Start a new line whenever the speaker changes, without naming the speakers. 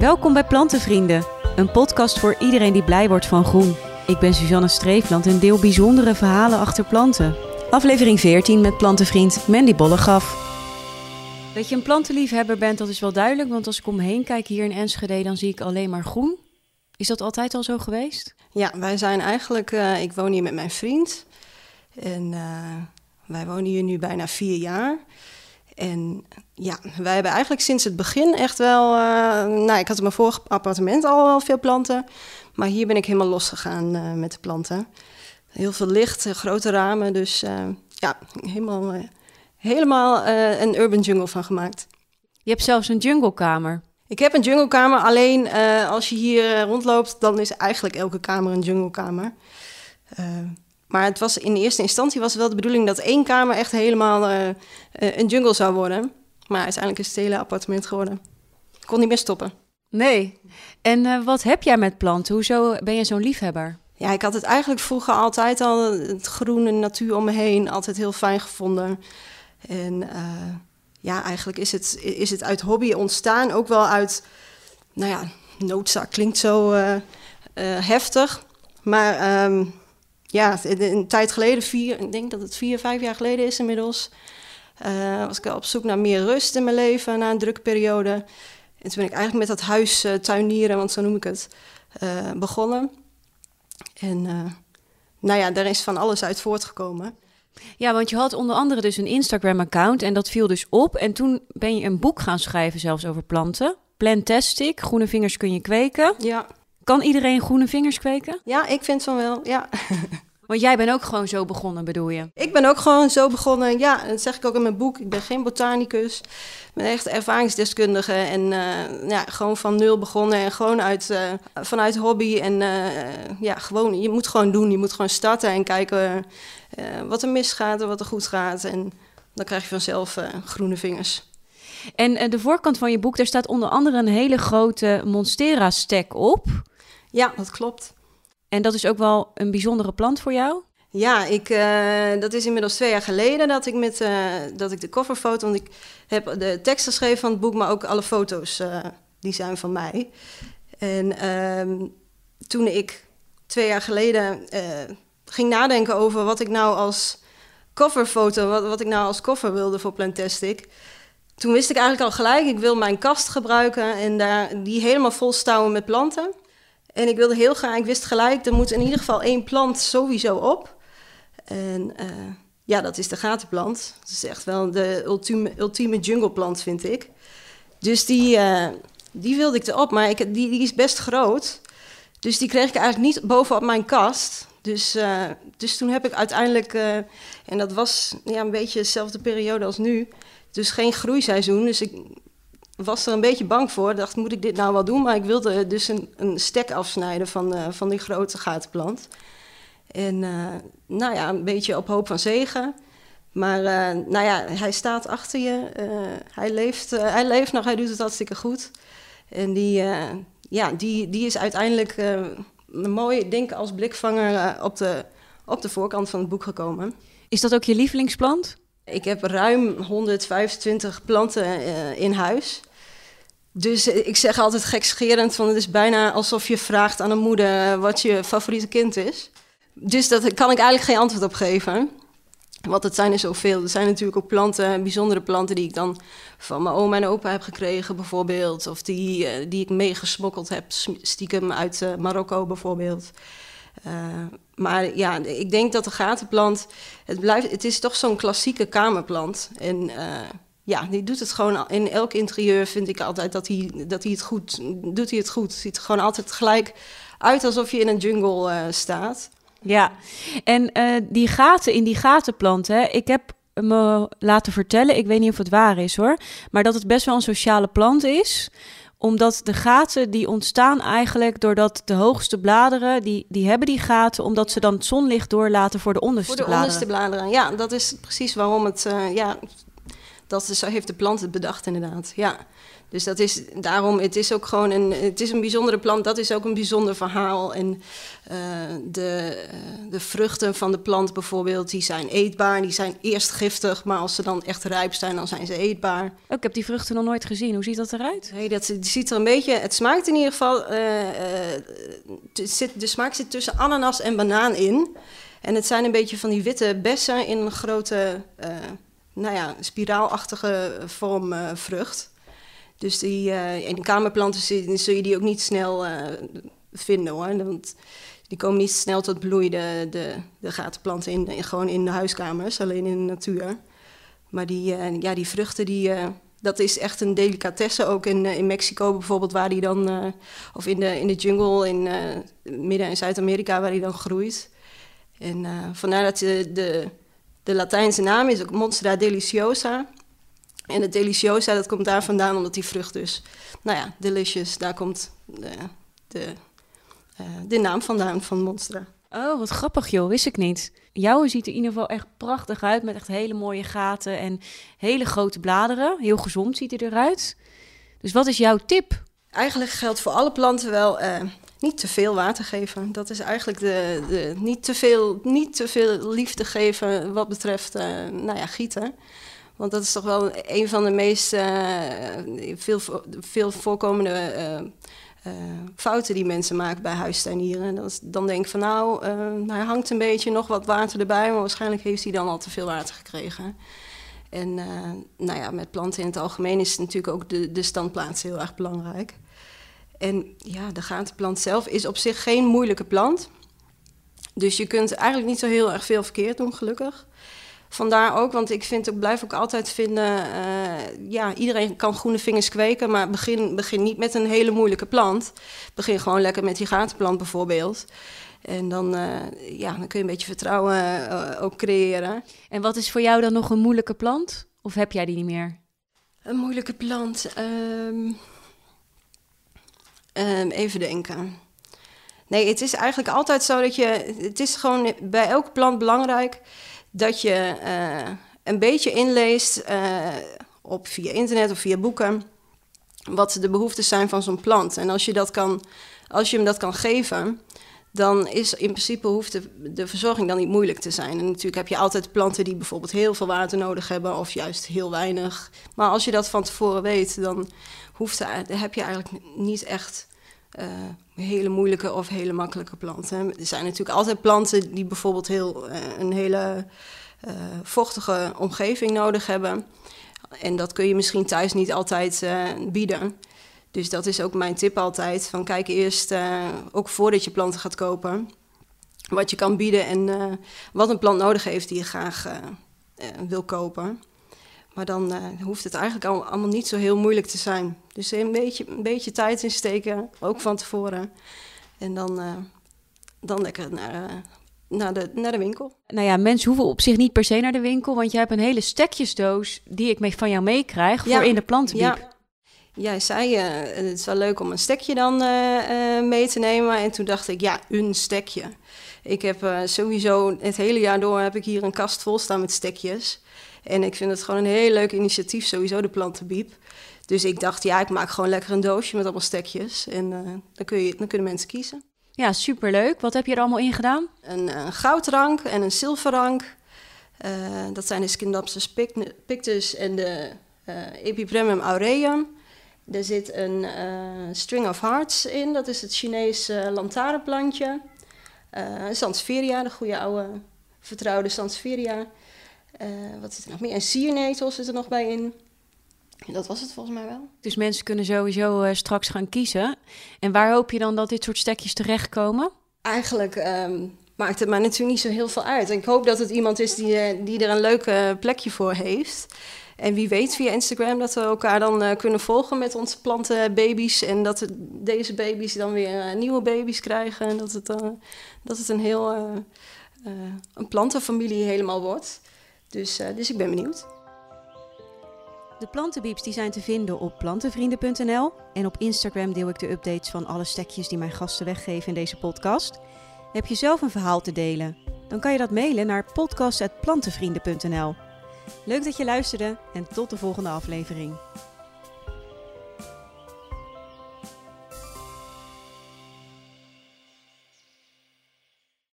Welkom bij Plantenvrienden, een podcast voor iedereen die blij wordt van groen. Ik ben Suzanne Streefland en deel bijzondere verhalen achter planten. Aflevering 14 met plantenvriend Mandy Bollegaf. Dat je een plantenliefhebber bent, dat is wel duidelijk, want als ik om me heen kijk hier in Enschede, dan zie ik alleen maar groen. Is dat altijd al zo geweest?
Ja, wij zijn eigenlijk, uh, ik woon hier met mijn vriend. En uh, wij wonen hier nu bijna vier jaar. En ja, wij hebben eigenlijk sinds het begin echt wel. Uh, nou, ik had in mijn vorige appartement al wel veel planten. Maar hier ben ik helemaal losgegaan uh, met de planten. Heel veel licht, grote ramen. Dus uh, ja, helemaal, helemaal een urban jungle van gemaakt.
Je hebt zelfs een junglekamer.
Ik heb een junglekamer, alleen als je hier rondloopt, dan is eigenlijk elke kamer een junglekamer. Maar het was in eerste instantie was wel de bedoeling dat één kamer echt helemaal uh, een jungle zou worden. Maar uiteindelijk is het hele appartement geworden. Ik kon niet meer stoppen.
Nee. En uh, wat heb jij met planten? Hoezo ben je zo'n liefhebber?
Ja, ik had het eigenlijk vroeger altijd al, het groene natuur om me heen, altijd heel fijn gevonden. En uh, ja, eigenlijk is het, is het uit hobby ontstaan. Ook wel uit, nou ja, noodzaak klinkt zo heftig. Maar... Um, ja, een tijd geleden, vier, ik denk dat het vier, vijf jaar geleden is inmiddels, uh, was ik op zoek naar meer rust in mijn leven na een drukke periode. En toen ben ik eigenlijk met dat huis uh, tuinieren, want zo noem ik het, uh, begonnen. En nou ja, daar is van alles uit voortgekomen.
Ja, want je had onder andere dus een Instagram-account en dat viel dus op. En toen ben je een boek gaan schrijven zelfs over planten. Plantastic, groene vingers kun je kweken.
Ja.
Kan iedereen groene vingers kweken?
Ja, ik vind van wel, ja.
Want jij bent ook gewoon zo begonnen, bedoel je?
Ik ben ook gewoon zo begonnen. Ja, dat zeg ik ook in mijn boek. Ik ben geen botanicus. Ik ben echt ervaringsdeskundige. En uh, ja, gewoon van nul begonnen. En gewoon uit, uh, vanuit hobby. En uh, ja, gewoon, je moet gewoon doen. Je moet gewoon starten en kijken wat er misgaat en wat er goed gaat. En dan krijg je vanzelf groene vingers.
En de voorkant van je boek, daar staat onder andere een hele grote Monstera-stek op.
Ja, dat klopt.
En dat is ook wel een bijzondere plant voor jou?
Ja, ik, uh, dat is inmiddels twee jaar geleden dat ik, met, uh, dat ik de coverfoto... want ik heb de tekst geschreven van het boek... maar ook alle foto's, uh, die zijn van mij. En ehm, toen ik twee jaar geleden ging nadenken over... wat ik nou als coverfoto... wat, wat ik nou als cover wilde voor Plantastic... toen wist ik eigenlijk al gelijk... ik wil mijn kast gebruiken en daar, die helemaal vol stouwen met planten... En ik wilde heel graag, ik wist gelijk, er moet in ieder geval één plant sowieso op. En uh, ja, dat is de gatenplant. Dat is echt wel de ultieme, jungleplant, vind ik. Dus die, uh, die wilde ik erop, maar ik, die, die is best groot. Dus die kreeg ik eigenlijk niet bovenop mijn kast. Dus, uh, dus toen heb ik uiteindelijk, en dat was ja, een beetje dezelfde periode als nu, dus geen groeiseizoen. Dus ik was er een beetje bang voor. Dacht, moet ik dit nou wel doen? Maar ik wilde dus een, een stek afsnijden van, uh, van die grote gatenplant. En uh, nou ja, een beetje op hoop van zegen. Maar uh, nou ja, hij staat achter je. hij, leeft, hij leeft nog, hij doet het hartstikke goed. En die, ja, die, die is uiteindelijk een mooi, denk als blikvanger op, de, op de voorkant van het boek gekomen.
Is dat ook je lievelingsplant?
Ik heb ruim 125 planten in huis. Dus eh, ik zeg altijd gekscherend, van het is bijna alsof je vraagt aan een moeder wat je favoriete kind is. Dus daar kan ik eigenlijk geen antwoord op geven. Want het zijn er zoveel. Er zijn natuurlijk ook planten, bijzondere planten die ik dan van mijn oma en opa heb gekregen bijvoorbeeld. Of die, uh, die ik meegesmokkeld heb, stiekem uit Marokko bijvoorbeeld. Maar ja, ik denk dat de gatenplant, het, blijft, het is toch zo'n klassieke kamerplant. En ja, die doet het gewoon in elk interieur, vind ik altijd dat hij, dat hij het goed doet. Hij het goed. Ziet er gewoon altijd gelijk uit alsof je in een jungle uh, staat.
Ja, en uh, die gaten in die gatenplanten, ik heb me laten vertellen, ik weet niet of het waar is hoor, maar dat het best wel een sociale plant is omdat de gaten die ontstaan eigenlijk doordat de hoogste bladeren, die, die hebben die gaten, omdat ze dan het zonlicht doorlaten voor de onderste
bladeren. Voor de onderste bladeren, ja. Dat is precies waarom het, uh, ja, dat is, heeft de plant het bedacht inderdaad, ja. Dus dat is daarom, het is ook gewoon een, het is een bijzondere plant, dat is ook een bijzonder verhaal. En uh, de, uh, de vruchten van de plant bijvoorbeeld, die zijn eetbaar. Die zijn eerst giftig, maar als ze dan echt rijp zijn, dan zijn ze eetbaar.
Oh, ik heb die vruchten nog nooit gezien. Hoe ziet dat eruit?
Nee, dat ziet er een beetje, het smaakt in ieder geval, uh, zit, de smaak zit tussen ananas en banaan in. En het zijn een beetje van die witte bessen in een grote, nou ja, spiraalachtige vorm vrucht. Dus die, uh, in de kamerplanten zul je die ook niet snel uh, vinden hoor. Want die komen niet snel tot bloei, de, de, de gatenplanten, in, in, gewoon in de huiskamers, alleen in de natuur. Maar die, uh, ja, die vruchten, die, dat is echt een delicatesse. Ook in, in Mexico bijvoorbeeld, waar die dan, of in de, in de jungle in Midden- en Zuid-Amerika, waar die dan groeit. En vandaar dat de, de, de Latijnse naam is ook Monstera deliciosa. En het deliciosa, dat komt daar vandaan omdat die vrucht dus, nou ja, delicious, daar komt de, de, uh, de naam vandaan van Monstera.
Oh, wat grappig joh, wist ik niet. Jouwe ziet er in ieder geval echt prachtig uit met echt hele mooie gaten en hele grote bladeren. Heel gezond ziet hij eruit. Dus wat is jouw tip?
Eigenlijk geldt voor alle planten wel uh, niet te veel water geven. Dat is eigenlijk de, de niet, te veel, niet te veel liefde geven wat betreft uh, nou ja, gieten. Want dat is toch wel een van de meest uh, veel, veel voorkomende uh, fouten die mensen maken bij huistuinieren. Dan denk ik van nou, hij hangt een beetje nog wat water erbij, maar waarschijnlijk heeft hij dan al te veel water gekregen. En nou ja, met planten in het algemeen is natuurlijk ook de, de standplaats heel erg belangrijk. En ja, de gatenplant zelf is op zich geen moeilijke plant. Dus je kunt eigenlijk niet zo heel erg veel verkeerd doen, gelukkig vandaar ook, want ik vind, ik blijf ook altijd vinden, uh, ja, iedereen kan groene vingers kweken, maar begin, begin niet met een hele moeilijke plant. Begin gewoon lekker met die gatenplant bijvoorbeeld. En dan, uh, ja, dan kun je een beetje vertrouwen uh, ook creëren.
En wat is voor jou dan nog een moeilijke plant? Of heb jij die niet meer?
Een moeilijke plant? Um, um, even denken. Nee, het is eigenlijk altijd zo dat je... Het is gewoon bij elke plant belangrijk dat je uh, een beetje inleest uh, op via internet of via boeken wat de behoeftes zijn van zo'n plant. En als je, dat kan, als je hem dat kan geven, dan is in principe hoeft de, de, verzorging dan niet moeilijk te zijn. En natuurlijk heb je altijd planten die bijvoorbeeld heel veel water nodig hebben of juist heel weinig. Maar als je dat van tevoren weet, dan hoeft heb je eigenlijk niet echt uh, hele moeilijke of hele makkelijke planten. Er zijn natuurlijk altijd planten die bijvoorbeeld heel, uh, een hele uh, vochtige omgeving nodig hebben. En dat kun je misschien thuis niet altijd bieden. Dus dat is ook mijn tip altijd. Van kijk eerst, ook voordat je planten gaat kopen, wat je kan bieden en wat een plant nodig heeft die je graag wil kopen. Maar dan hoeft het eigenlijk allemaal niet zo heel moeilijk te zijn. Dus een beetje, een beetje tijd insteken, ook van tevoren. En dan, dan lekker naar, naar, de, naar de winkel.
Nou ja, mensen hoeven op zich niet per se naar de winkel, want je hebt een hele stekjesdoos die ik mee, van jou meekrijg ja. voor in de plantenbiep.
Ja. Jij zei, het is wel leuk om een stekje dan mee te nemen. En toen dacht ik, ja, een stekje. Ik heb sowieso het hele jaar door heb ik hier een kast vol staan met stekjes. En ik vind het gewoon een heel leuk initiatief, sowieso de plantenbiep. Dus ik dacht, ja, ik maak gewoon lekker een doosje met allemaal stekjes. En uh, dan, kun je, dan kunnen mensen kiezen.
Ja, superleuk. Wat heb je er allemaal in gedaan?
Een, een goudrank en een zilverrank. Uh, dat zijn de Scindapsus pictus en de uh, Epipremum aureum. Er zit een string of hearts in. Dat is het Chinese lantaarnplantje. Sansevieria, de goede oude vertrouwde Sansevieria. Wat zit er nog meer? En siernetels zit er nog bij in. Dat was het volgens mij wel.
Dus mensen kunnen sowieso uh, straks gaan kiezen. En waar hoop je dan dat dit soort stekjes terechtkomen?
Eigenlijk um, maakt het mij natuurlijk niet zo heel veel uit. En ik hoop dat het iemand is die, die er een leuk plekje voor heeft. En wie weet via Instagram dat we elkaar dan kunnen volgen met onze plantenbaby's. En dat deze baby's dan weer nieuwe baby's krijgen. En dat het, dat het een heel een plantenfamilie helemaal wordt. Dus, dus ik ben benieuwd.
De plantenbieps die zijn te vinden op plantenvrienden.nl en op Instagram deel ik de updates van alle stekjes die mijn gasten weggeven in deze podcast. Heb je zelf een verhaal te delen? Dan kan je dat mailen naar podcast.plantenvrienden.nl. Leuk dat je luisterde en tot de volgende aflevering.